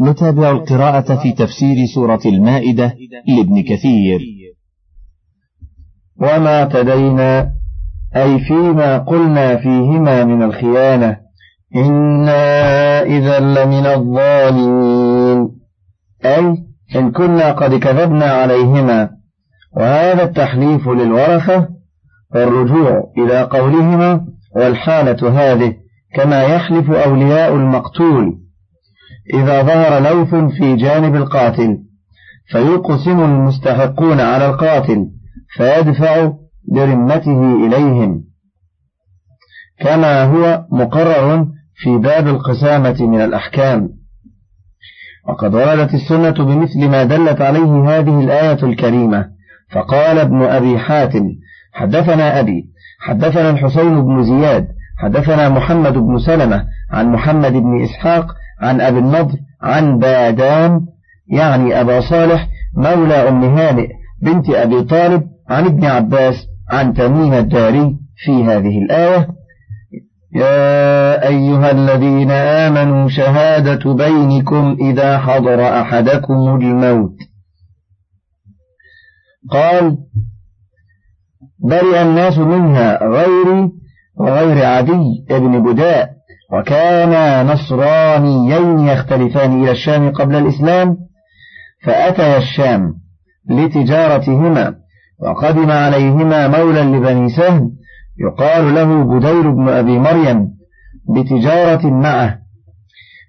نتابع القراءة في تفسير سورة المائدة لابن كثير. وما اعتدينا أي فيما قلنا فيهما من الخيانة إنا إذا لمن الظالمين. أي إن كنا قد كذبنا عليهما وهذا التحليف للورثة والرجوع إلى قولهما والحالة هذه كما يحلف أولياء المقتول. إذا ظهر لوث في جانب القاتل فيقسم المستحقون على القاتل فيدفع برمته إليهم. كما هو مقرر في باب القسامة من الأحكام. وقد وردت السنة بمثل ما دلت عليه هذه الآية الكريمة فقال ابن أبي حاتم حدثنا أبي حدثنا الحسين بن زياد حدثنا محمد بن سلمة عن محمد بن إسحاق عن أبي النضر عن بادان يعني أبا صالح مولى أم هانئ بنت أبي طالب عن ابن عباس عن تميم الداري في هذه الآية. يا أيها الذين آمنوا شهادة بينكم إذا حضر أحدكم الموت. قال برئ الناس منها غيري وغير عدي ابن بداء وكانا نصرانيين يختلفان إلى الشام قبل الإسلام فأتيا الشام لتجارتهما وقدم عليهما مولى لبني سهم يقال له بدير بن أبي مريم بتجارة معه.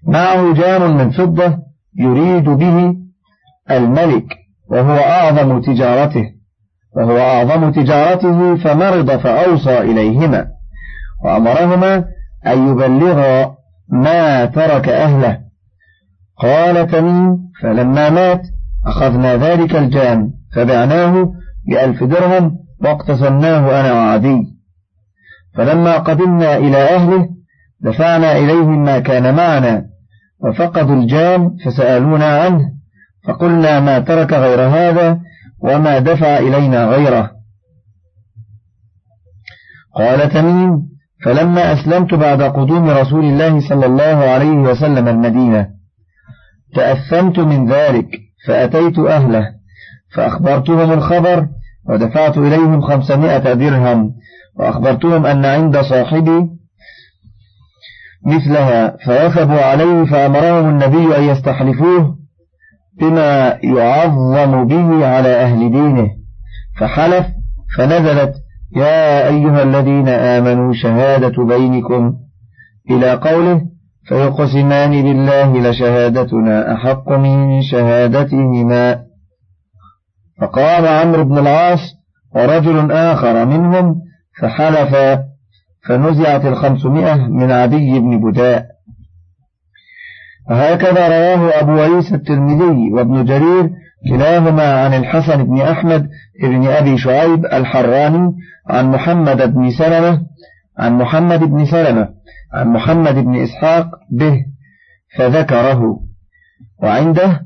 معه جام من فضة يريد به الملك وهو أعظم تجارته وهو أعظم تجارته فمرض فأوصى إليهما وأمرهما أن يبلغا ما ترك أهله. قال تميم فلما مات أخذنا ذلك الجام فبعناه بألف درهم واقتسمناه أنا وعدي. فلما قدمنا إلى أهله دفعنا إليهم ما كان معنا وفقدوا الجام فسألونا عنه فقلنا ما ترك غير هذا وما دفع إلينا غيره. قال تميم فلما أسلمت بعد قدوم رسول الله صلى الله عليه وسلم المدينة تأثمت من ذلك فأتيت أهله فأخبرتهم الخبر ودفعت إليهم خمسمائة درهم وأخبرتهم أن عند صاحبي مثلها فوثبوا عليه فأمرهم النبي أن يستحلفوه بما يعظم به على أهل دينه فحلف فنزلت يا أيها الذين آمنوا شهادة بينكم إلى قوله فيقسمان بالله لشهادتنا أحق من شهادتهما. فقام عمرو بن العاص ورجل آخر منهم فحلف فنزعت الخمسمائة من عدي بن بداء. وهكذا رواه أبو عيسى الترمذي وابن جرير كلاهما عن الحسن بن أحمد بن أبي شعيب الحراني عن محمد بن سلمة عن محمد بن سلمة عن محمد بن إسحاق به فذكره. وعنده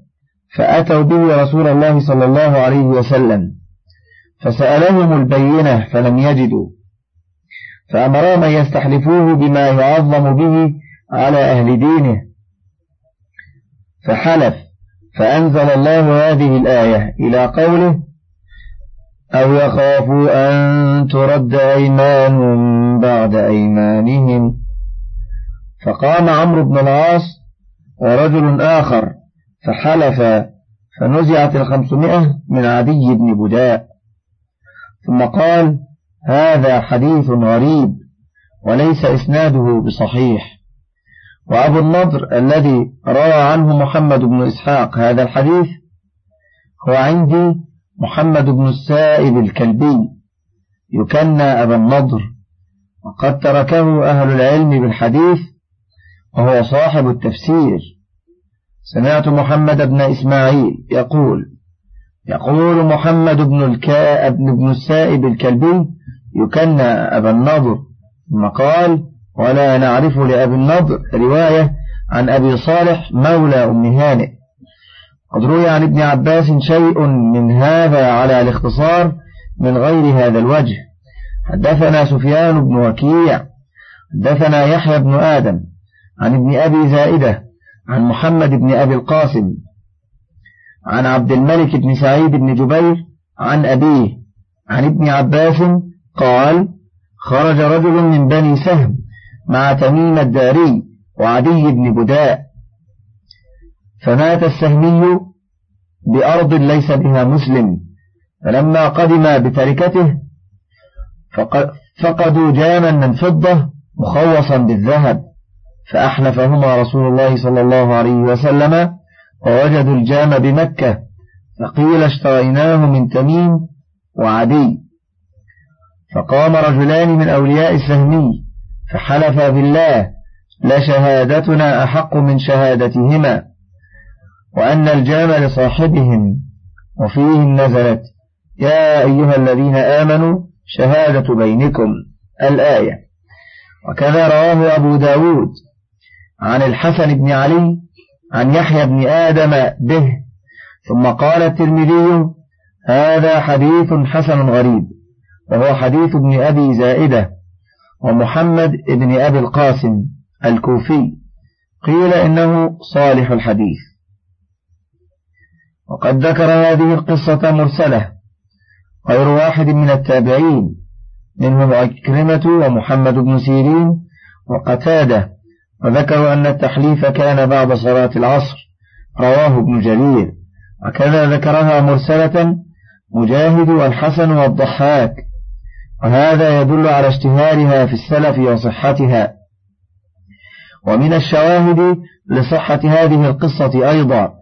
فأتوا به رسول الله صلى الله عليه وسلم فسألهم البينة فلم يجدوا فأمرهم أن يستحلفوه بما يعظم به على أهل دينه فحلف. فأنزل الله هذه الآية إلى قوله أو يخافوا أن ترد أيمان بعد أيمانهم؟ فقام عمرو بن العاص ورجل آخر فحلف فنزعت الخمسمائة من عدي بن بداء. ثم قال هذا حديث غريب وليس إسناده بصحيح. وأبو النضر الذي روى عنه محمد بن إسحاق هذا الحديث هو عندي محمد بن السائب الكلبي يكنى أبا النضر وقد تركه أهل العلم بالحديث وهو صاحب التفسير. سمعت محمد بن إسماعيل يقول يقول محمد بن الكاء بن السائب الكلبي يكنى أبا النضر ثم قال ولا نعرف لأبي النضر رواية عن أبي صالح مولى أم هانئ. قد روي عن ابن عباس شيء من هذا على الاختصار من غير هذا الوجه. حدثنا سفيان بن وكيع. حدثنا يحيى بن آدم عن ابن أبي زائدة عن محمد بن أبي القاسم عن عبد الملك بن سعيد بن جبير عن أبيه عن ابن عباس قال خرج رجل من بني سهم مع تميم الداري وعدي بن بداء. فمات السهمي بأرض ليس بها مسلم. فلما قدم بتركته فقدوا جاما من فضة مخوصا بالذهب. فأحلفهما رسول الله صلى الله عليه وسلم ووجدوا الجام بمكة. فقيل اشتريناه من تميم وعدي. فقام رجلان من أولياء السهمي. فحلفا بالله لشهادتنا أحق من شهادتهما وأن الجام لصاحبهم وفيهم نزلت يا أيها الذين آمنوا شهادة بينكم الآية. وكذا رواه أبو داود عن الحسن بن علي عن يحيى بن آدم به ثم قال الترمذي هذا حديث حسن غريب وهو حديث ابن أبي زائدة. ومحمد بن أبي القاسم الكوفي. قيل إنه صالح الحديث. وقد ذكر هذه القصة مرسلة. غير واحد من التابعين. منهم عكرمة ومحمد بن سيرين وقتادة. وذكروا أن التحليف كان بعد صلاة العصر. رواه ابن جرير. وكذا ذكرها مرسلة مجاهد والحسن والضحاك. وهذا يدل على اشتهارها في السلف وصحتها. ومن الشواهد لصحة هذه القصة أيضا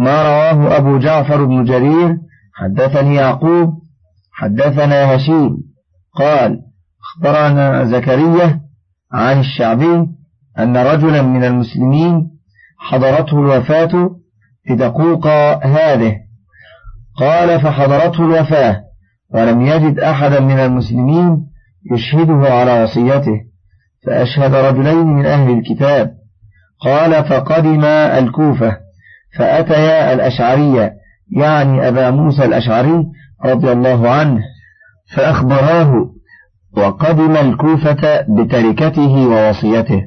ما رواه أبو جعفر بن جرير حدثني يعقوب حدثنا هشيم قال أخبرنا زكريا عن الشعبي أن رجلا من المسلمين حضرته الوفاة في دقوق هذه. قال فحضرته الوفاة. ولم يجد أحدا من المسلمين يشهده على وصيته فأشهد رجلين من أهل الكتاب. قال فقدم الكوفة فأتيا الأشعرية يعني أبا موسى الأشعري رضي الله عنه فأخبراه وقدم الكوفة بتركته ووصيته.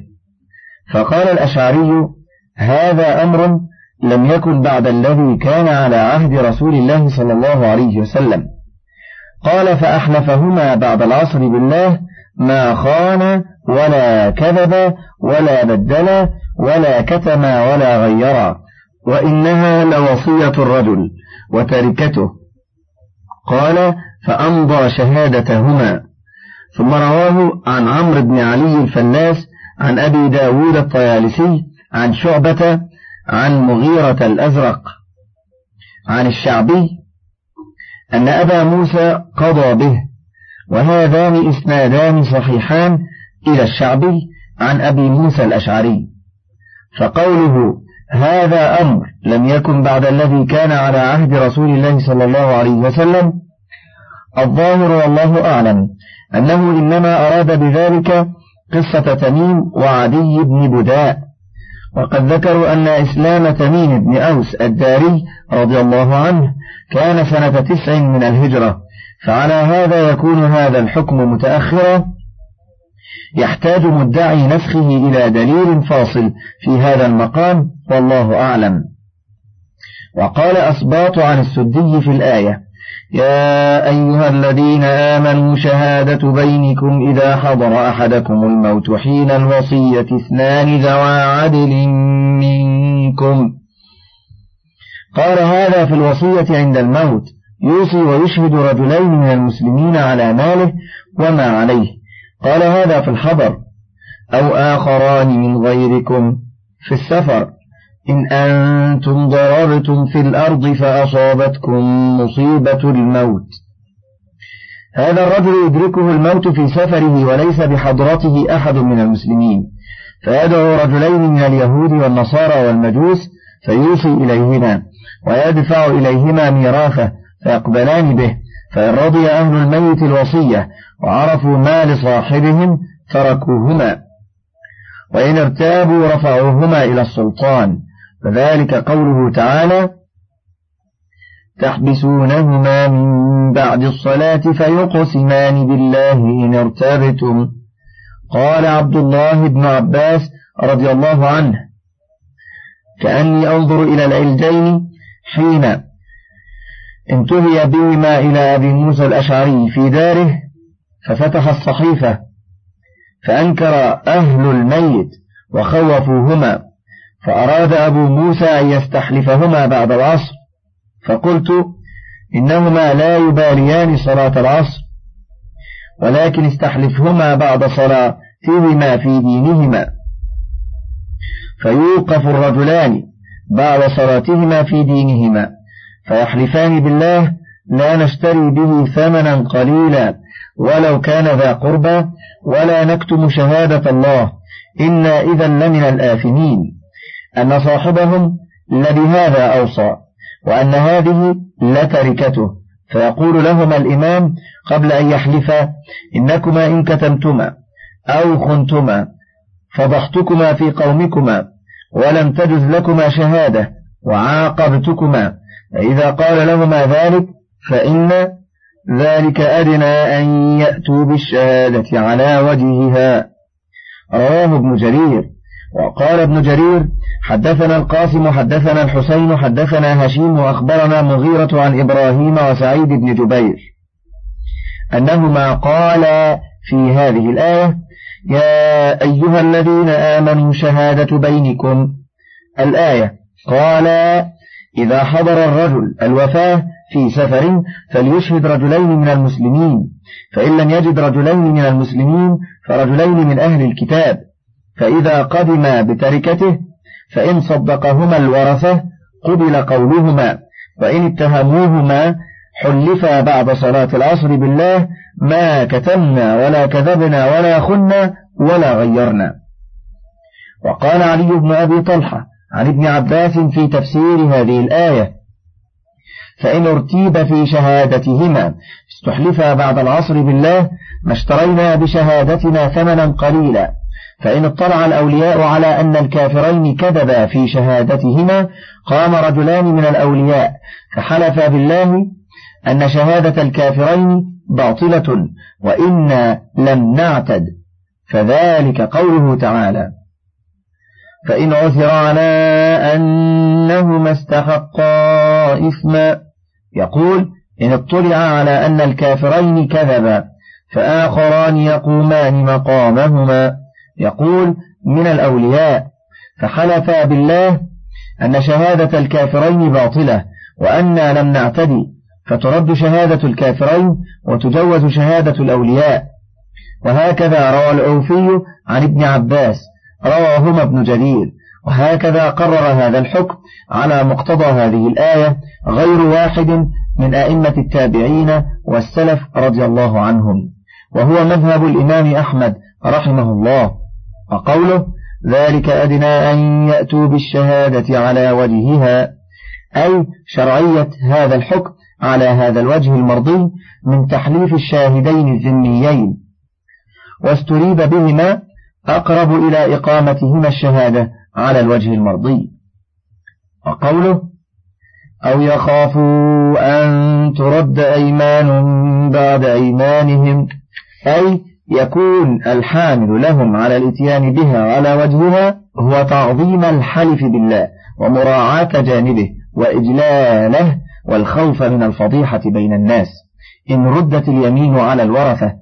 فقال الأشعري هذا أمر لم يكن بعد الذي كان على عهد رسول الله صلى الله عليه وسلم. قال فأحلفهما بعد العصر بالله ما خان ولا كذب ولا بدل ولا كتم ولا غير وإنها لوصية الرجل وتركته. قال فأمضى شهادتهما. ثم رواه عن عمرو بن علي الفلاس عن أبي داود الطيالسي عن شعبة عن مغيرة الأزرق عن الشعبي أن أبا موسى قضى به وهذان إسنادان صحيحان إلى الشعبي عن أبي موسى الأشعري. فقوله هذا أمر لم يكن بعد الذي كان على عهد رسول الله صلى الله عليه وسلم الظاهر والله أعلم أنه إنما أراد بذلك قصة تميم وعدي بن بداء وقد ذكروا أن إسلام تميم بن أوس الداري رضي الله عنه كان سنة تسع من الهجرة فعلى هذا يكون هذا الحكم متأخرا. يحتاج مدعي نسخه إلى دليل فاصل في هذا المقام والله أعلم. وقال أسباط عن السدي في الآية يا أيها الذين آمنوا شهادة بينكم إذا حضر أحدكم الموت حين الوصية اثنان ذوى عدل منكم. قال هذا في الوصية عند الموت. يوصي ويشهد رجلين من المسلمين على ماله وما عليه. قال هذا في الحضر أو آخران من غيركم في السفر. إن أنتم ضررتم في الأرض فأصابتكم مصيبة الموت. هذا الرجل يدركه الموت في سفره وليس بحضرته أحد من المسلمين. فيدعو رجلين من اليهود والنصارى والمجوس فيوصي إليهما ويدفع إليهما ميراثه فيقبلان به. فإن رضي أهل الميت الوصية وعرفوا ما لصاحبهم تركوهما. وإن ارتابوا رفعوهما إلى السلطان. فذلك قوله تعالى تحبسونهما من بعد الصلاة فيقسمان بالله إن ارتبتم. قال عبد الله بن عباس رضي الله عنه كأني أنظر إلى العلجين حين انتهي بهما إلى أبي موسى الأشعري في داره ففتح الصحيفة فأنكر أهل الميت وخوفوهما. فأراد أبو موسى أن يستحلفهما بعد العصر فقلت إنهما لا يباليان صلاة العصر ولكن استحلفهما بعد صلاتهما في دينهما. فيوقف الرجلان بعد صلاتهما في دينهما فيحلفان بالله لا نشتري به ثمنا قليلا ولو كان ذا قربى ولا نكتم شهادة الله إنا إذا لمن الآثمين أن صاحبهم لبهذا أوصى وأن هذه لتركته. فيقول لهما الإمام قبل أن يحلفا إنكما إن كتمتما أو خنتما فضحتكما في قومكما ولم تجز لكما شهادة وعاقبتكما. فإذا قال لهما ذلك فإن ذلك أدنى أن يأتوا بالشهادة على وجهها. رواه ابن جرير. وقال ابن جرير حدثنا القاسم حدثنا الحسين حدثنا هشيم وأخبرنا مغيرة عن إبراهيم وسعيد بن جبير أنهما قالا في هذه الآية يا أيها الذين آمنوا شهادة بينكم. الآية قال إذا حضر الرجل الوفاة في سفر فليشهد رجلين من المسلمين فإن لم يجد رجلين من المسلمين فرجلين من أهل الكتاب. فإذا قدما بتركته فإن صدقهما الورثة قبل قولهما وإن اتهموهما حلفا بعد صلاة العصر بالله ما كتمنا ولا كذبنا ولا خنا ولا غيرنا. وقال علي بن أبي طلحة عن ابن عباس في تفسير هذه الآية فإن ارتيب في شهادتهما استحلفا بعد العصر بالله ما اشترينا بشهادتنا ثمنا قليلا فإن اطلع الأولياء على أن الكافرين كذبا في شهادتهما قام رجلان من الأولياء فحلفا بالله أن شهادة الكافرين باطلة وإنا لم نعتد فذلك قوله تعالى فإن عثر على أنهما استحقا إثما يقول إن اطلع على أن الكافرين كذبا فآخران يقومان مقامهما. يقول من الأولياء فحلفا بالله أن شهادة الكافرين باطلة وأنا لم نعتدي فترد شهادة الكافرين وتجوز شهادة الأولياء. وهكذا روى العوفي عن ابن عباس رواهما ابن جرير وهكذا قرر هذا الحكم على مقتضى هذه الآية غير واحد من أئمة التابعين والسلف رضي الله عنهم. وهو مذهب الإمام أحمد رحمه الله. وقوله ذلك أدنى أن يأتوا بالشهادة على وجهها أي شرعية هذا الحكم على هذا الوجه المرضي من تحليف الشاهدين الذميين واستريب بهما أقرب إلى إقامتهما الشهادة على الوجه المرضي. وقوله أو يخافوا أن ترد أيمان بعد أيمانهم أي يكون الحامل لهم على الإتيان بها على وجهها هو تعظيم الحلف بالله ومراعاة جانبه وإجلاله والخوف من الفضيحة بين الناس. إن ردت اليمين على الورثة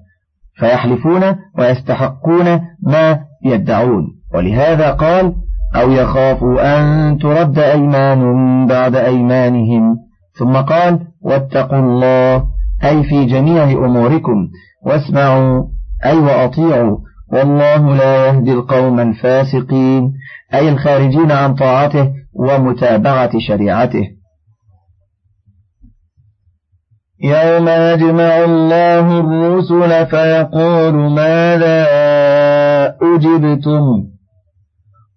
فيحلفون ويستحقون ما يدعون. ولهذا قال أو يخافوا أن ترد أيمان بعد أيمانهم. ثم قال واتقوا الله أي في جميع أموركم واسمعوا أي وأطيعوا والله لا يهدي القوم الفاسقين أي الخارجين عن طاعته ومتابعة شريعته. يوم يجمع الله الرسل فيقول ماذا أجبتم؟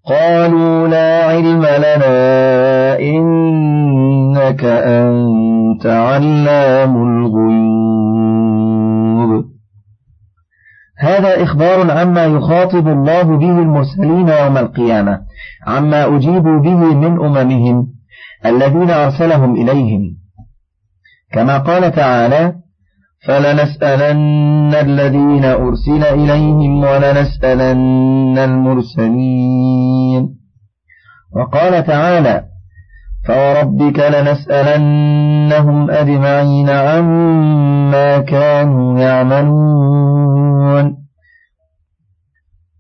قالوا لا علم لنا إنك أنت علام الغيوب. هذا إخبار عما يخاطب الله به المرسلين يوم القيامة عما أجيبوا به من أممهم الذين أرسلهم إليهم. كما قال تعالى فلنسألن الذين أرسل إليهم ولنسألن المرسلين. وقال تعالى فوربك لنسألنهم أجمعين عما كانوا يعملون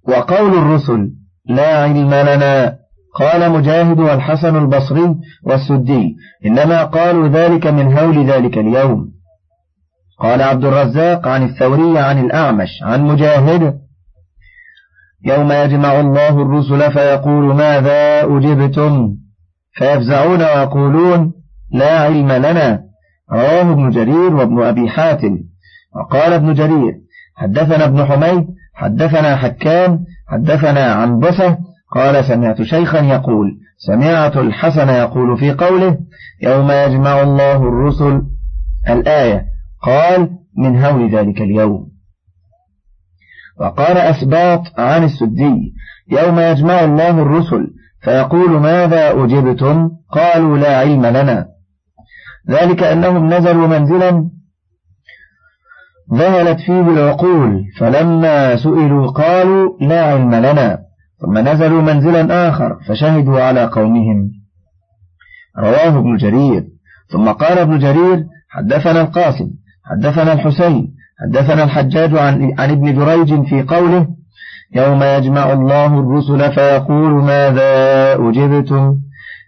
وقول الرسل لا علم لنا قال مجاهد والحسن البصري والسدي إنما قالوا ذلك من هول ذلك اليوم قال عبد الرزاق عن الثوري عن الأعمش عن مجاهد يوم يجمع الله الرسل فيقول ماذا أجبتم فيفزعون ويقولون لا علم لنا. رواه ابن جرير وابن أبي حاتم. وقال ابن جرير حدثنا ابن حميد حدثنا حكام حدثنا عن بصة قال سمعت شيخا يقول سمعت الحسن يقول في قوله يوم يجمع الله الرسل الآية. قال من هول ذلك اليوم. وقال أسباط عن السدي يوم يجمع الله الرسل فيقول ماذا أجبتم؟ قالوا لا علم لنا. ذلك أنهم نزلوا منزلا ذهلت فيه العقول فلما سئلوا قالوا لا علم لنا. ثم نزلوا منزلا آخر فشهدوا على قومهم. رواه ابن جرير. ثم قال ابن جرير حدثنا القاسم حدثنا الحسين حدثنا الحجاج عن, عن ابن جريج في قوله يوم يجمع الله الرسل فيقول ماذا أجبتم؟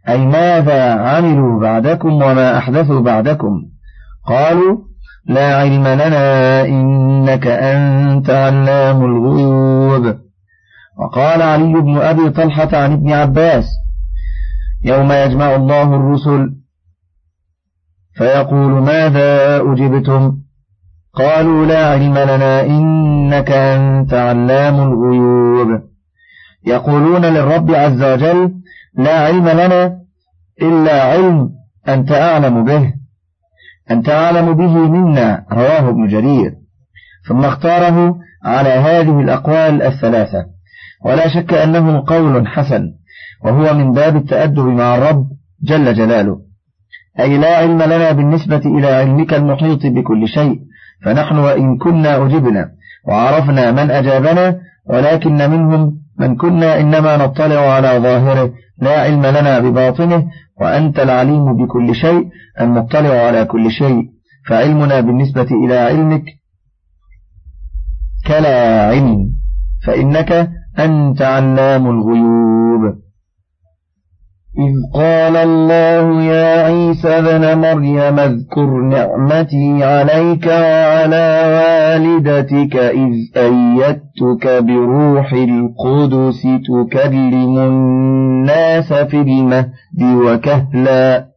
أي ماذا عملوا بعدكم وما أحدثوا بعدكم؟ قالوا لا علم لنا إنك أنت علام الغيوب. وقال علي بن أبي طلحة عن ابن عباس يوم يجمع الله الرسل فيقول ماذا أجبتم؟ قالوا لا علم لنا إنك أنت علام الغيوب. يقولون للرب عز وجل لا علم لنا إلا علم أنت أعلم به أنت أعلم به منا رواه ابن جرير. ثم اختاره على هذه الأقوال الثلاثة. ولا شك أنه قول حسن وهو من باب التأدب مع الرب جل جلاله. أي لا علم لنا بالنسبة إلى علمك المحيط بكل شيء. فنحن وإن كنا أجبنا وعرفنا من أجابنا ولكن منهم من كنا إنما نطلع على ظاهره لا علم لنا بباطنه وأنت العليم بكل شيء المطلع على كل شيء. فعلمنا بالنسبة إلى علمك كلا علم فإنك أنت علام الغيوب. إذ قال الله يا عيسى بن مريم اذكر نعمتي عليك وعلى والدتك إذ أيدتك بروح القدس تكلم الناس في المهد وكهلا.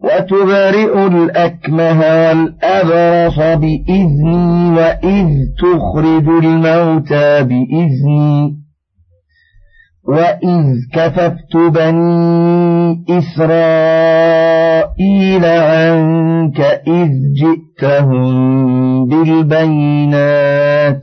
وتبرئ الأكمه والأبرص بإذني وإذ تخرج الموتى بإذني وإذ كففت بني إسرائيل عنك إذ جئتهم بالبينات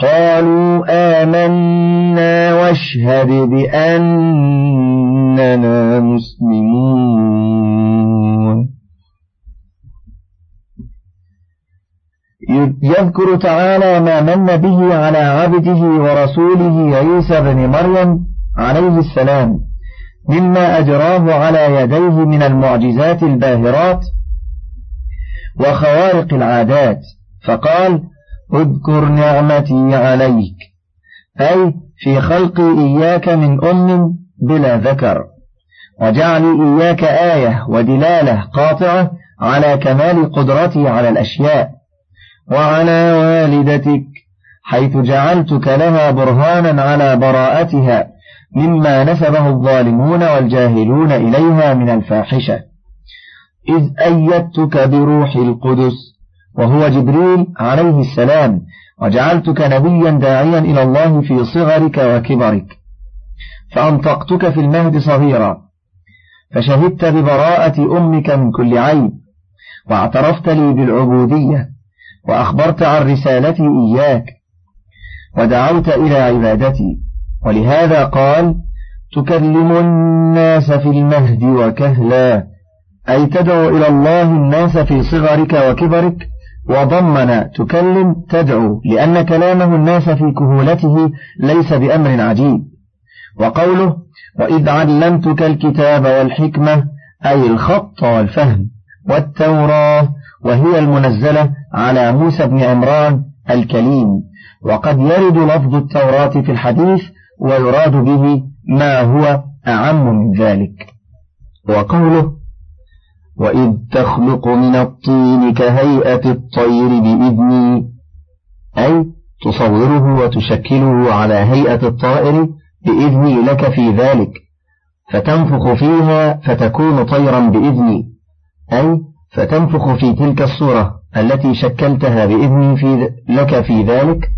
قالوا آمنا واشهد بأننا مسلمون. يذكر تعالى ما من به على عبده ورسوله عيسى بن مريم عليه السلام مما أجراه على يديه من المعجزات الباهرات وخوارق العادات. فقال اذكر نعمتي عليك. أي في خلقي إياك من أم بلا ذكر. وجعلي إياك آية ودلالة قاطعة على كمال قدرته على الأشياء. وعلى والدتك حيث جعلتك لها برهانا على براءتها مما نسبه الظالمون والجاهلون إليها من الفاحشة. إذ أيدتك بروح القدس وهو جبريل عليه السلام وجعلتك نبيا داعيا إلى الله في صغرك وكبرك فأنطقتك في المهد صغيرا فشهدت ببراءة أمك من كل عيب واعترفت لي بالعبودية وأخبرت عن رسالتي إياك ودعوت إلى عبادتي ولهذا قال تكلم الناس في المهد وكهلا أي تدعو إلى الله الناس في صغرك وكبرك؟ وضمن تكلم تدعو لأن كلامه الناس في كهولته ليس بأمر عجيب. وقوله وإذ علمتك الكتاب والحكمة أي الخط والفهم والتوراة وهي المنزلة على موسى بن عمران الكليم. وقد يرد لفظ التوراة في الحديث ويراد به ما هو أعم من ذلك. وقوله وإذ تخلق من الطين كهيئة الطير بإذني أي تصوره وتشكله على هيئة الطائر بإذني لك في ذلك فتنفخ فيها فتكون طيرا بإذني أي فتنفخ في تلك الصورة التي شكلتها بإذني في لك في ذلك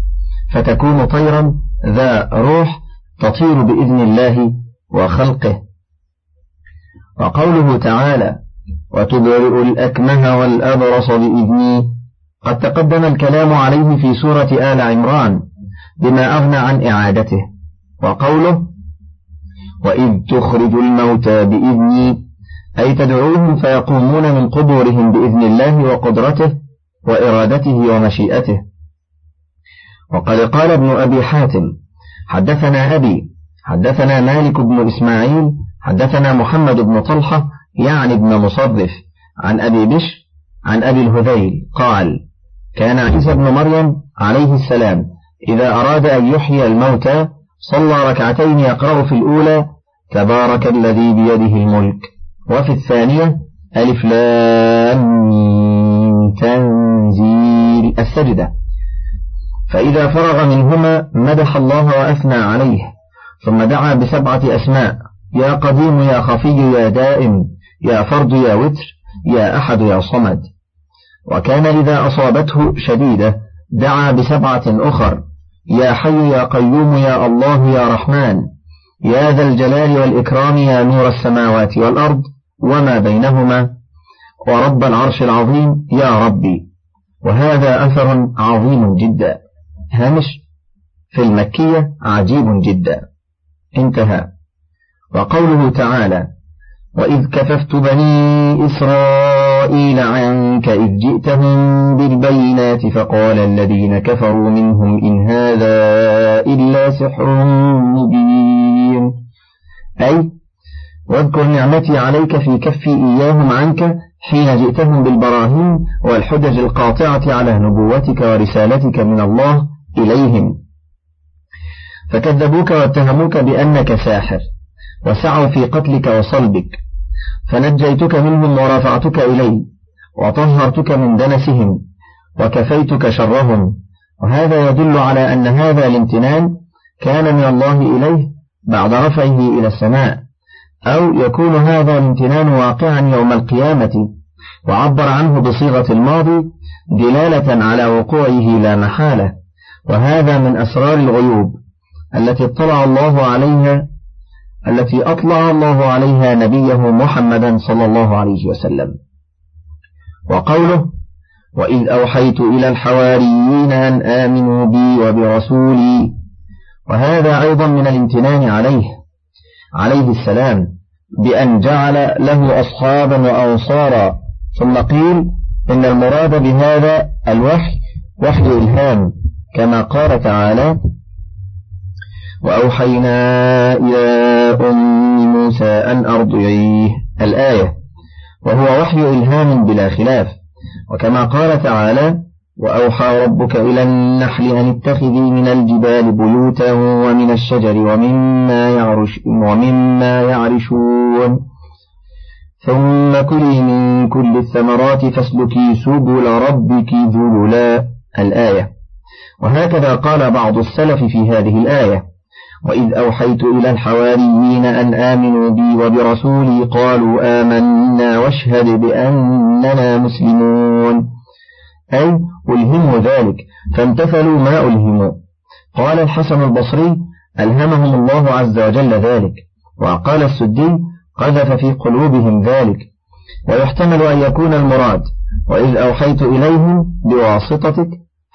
فتكون طيرا ذا روح تطير بإذن الله وخلقه. وقوله تعالى وتبرئ الأكمه والأبرص بإذني قد تقدم الكلام عليه في سورة آل عمران بما أغنى عن إعادته وقوله وإذ تخرج الموتى بإذني أي تدعوهم فيقومون من قبورهم بإذن الله وقدرته وإرادته ومشيئته. وقد قال ابن أبي حاتم حدثنا أبي حدثنا مالك بن إسماعيل حدثنا محمد بن طلحة يعني ابن مصرف عن أبي بشر عن أبي الهذيل قال كان عيسى بن مريم عليه السلام إذا أراد أن يحيي الموتى صلى ركعتين يقرأ في الأولى تبارك الذي بيده الملك. وفي الثانية ألف لام تنزيل السجدة. فإذا فرغ منهما مدح الله وأثنى عليه ثم دعا بسبعة أسماء يا قديم يا خفي يا دائم يا فرد يا وتر يا أحد يا صمد. وكان إذا أصابته شديدة دعا بسبعة أخر يا حي يا قيوم يا الله يا رحمن يا ذا الجلال والإكرام يا نور السماوات والأرض وما بينهما ورب العرش العظيم يا ربي. وهذا أثر عظيم جدا. هامش في المكية عجيب جدا. انتهى. وقوله تعالى وإذ كففت بني إسرائيل عنك إذ جئتهم بالبينات فقال الذين كفروا منهم إن هذا إلا سحر مبين. أي واذكر نعمتي عليك في كفي إياهم عنك حين جئتهم بالبراهين والحجج القاطعة على نبوتك ورسالتك من الله إليهم. فكذبوك واتهموك بأنك ساحر. وسعوا في قتلك وصلبك فنجيتك منهم ورفعتك إلي وطهرتك من دنسهم وكفيتك شرهم وهذا يدل على أن هذا الامتنان كان من الله إليه بعد رفعه إلى السماء أو يكون هذا الامتنان واقعا يوم القيامة وعبر عنه بصيغة الماضي دلالة على وقوعه لا محالة وهذا من أسرار الغيوب التي اطلع الله عليها التي أطلع الله عليها نبيه محمدا صلى الله عليه وسلم. وقوله وإذ أوحيت إلى الحواريين أن آمنوا بي وبرسولي. وهذا أيضا من الامتنان عليه عليه السلام بأن جعل له أصحابا وأنصارا. ثم قيل إن المراد بهذا الوحي وحي إلهام كما قال تعالى وأوحينا إلى أم موسى أن أرضعيه الآية وهو وحي إلهام بلا خلاف. وكما قال تعالى وأوحى ربك إلى النحل أن اتخذي من الجبال بيوتا ومن الشجر ومما, يعرش ومما يعرشون. ثم كلي من كل الثمرات فاسلكي سبل ربك ذللا. الآية. وهكذا قال بعض السلف في هذه الآية. وإذ أوحيت إلى الحواريين أن آمنوا بي وبرسولي قالوا آمنا واشهد بأننا مسلمون أي ألهموا ذلك فامتثلوا ما ألهموا قال الحسن البصري ألهمهم الله عز وجل ذلك وقال السدي قذف في قلوبهم ذلك ويحتمل أن يكون المراد وإذ أوحيت إليهم بواسطتك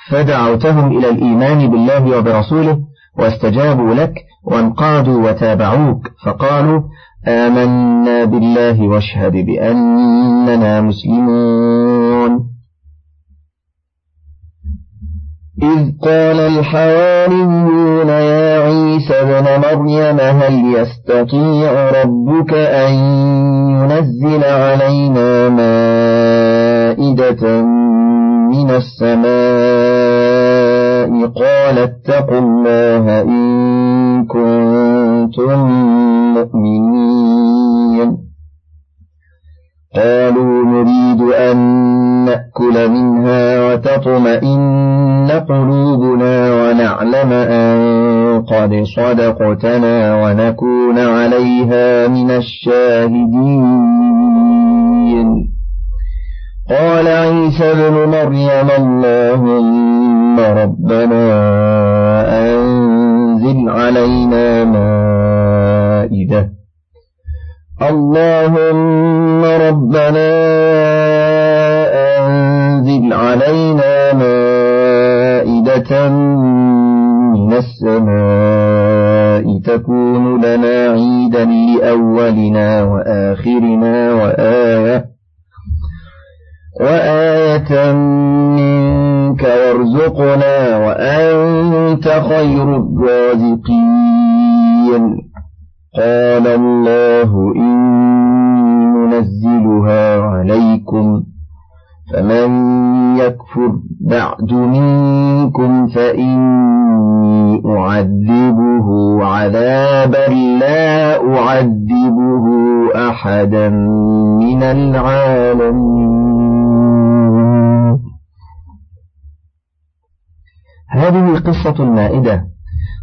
فدعوتهم إلى الإيمان بالله وبرسوله واستجابوا لك وانقادوا وتابعوك فقالوا آمنا بالله واشهد بأننا مسلمون. إذ قال الحواريون يا عيسى ابن مريم هل يستطيع ربك أن ينزل علينا مائدة من السماء قال اتقوا الله إن كنتم مؤمنين. قالوا نريد أن نأكل منها وتطمئن قلوبنا ونعلم أن قد صدقتنا ونكون عليها من الشاهدين. قال عيسى ابن مريم اللهم ربنا أنزل علينا مائدة. اللهم ربنا أنزل علينا مائدة من السماء تكون لنا عيدا لأولنا وآخرنا وآية وآية منك وارزقنا وأنت خير الرازقين. قال الله إني منزلها عليكم. فمن يكفر بعد منكم فإني أعذبه عذابا لا أعذبه أحدا من العالمين. هذه قصة المائدة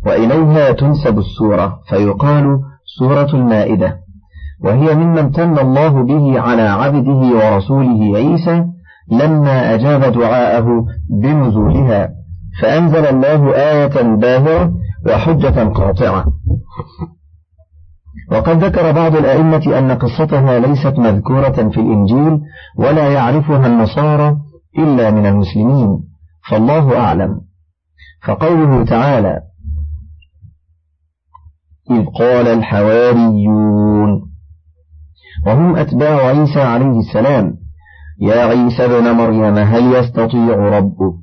وإليها تنسب السورة فيقال سورة المائدة وهي مما امتن الله به على عبده ورسوله عيسى لما أجاب دعاءه بنزولها فأنزل الله آية باهرة وحجة قاطعة. وقد ذكر بعض الأئمة أن قصتها ليست مذكورة في الإنجيل ولا يعرفها النصارى إلا من المسلمين فالله أعلم. فقوله تعالى إذ قال الحواريون وهم أتباع عيسى عليه السلام يا عيسى ابن مريم هل يستطيع ربك؟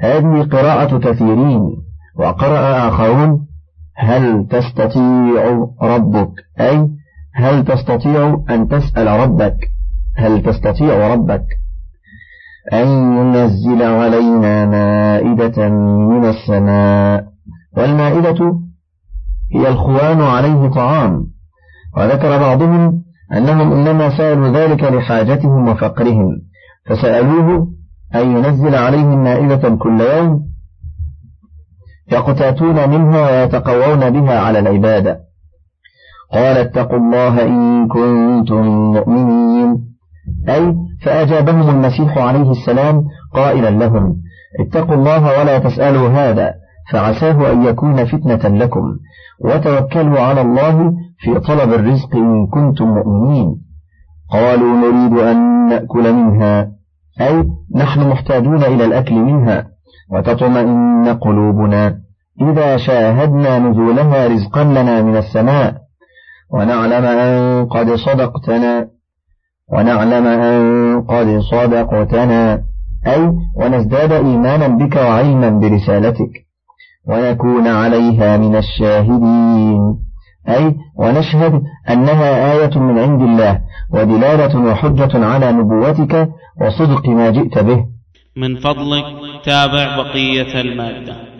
هذه قراءة كثيرين. وقرأ آخرون هل تستطيع ربك؟ أي هل تستطيع أن تسأل ربك؟ هل تستطيع ربك؟ أن ينزل علينا مائدة من السماء. والمائدة هي الخوان عليه طعام وذكر بعضهم أنهم إنما سألوا ذلك لحاجتهم وفقرهم فسألوه أن ينزل عليهم مائدة كل يوم يقتاتون منها ويتقوون بها على العبادة. قال اتقوا الله إن كنتم مؤمنين. أي فأجابهم المسيح عليه السلام قائلا لهم اتقوا الله ولا تسألوا هذا. فعساه أن يكون فتنة لكم. وتوكلوا على الله في طلب الرزق إن كنتم مؤمنين. قالوا نريد أن نأكل منها. أي نحن محتاجون إلى الأكل منها. وتطمئن قلوبنا. إذا شاهدنا نزولها رزقا لنا من السماء. ونعلم أن قد صدقتنا. ونعلم أن قد صدقتنا. أي ونزداد إيمانا بك وعلما برسالتك. ونكون عليها من الشاهدين. أي ونشهد أنها آية من عند الله ودلالة وحجة على نبوتك وصدق ما جئت به. من فضلك تابع بقية المادة.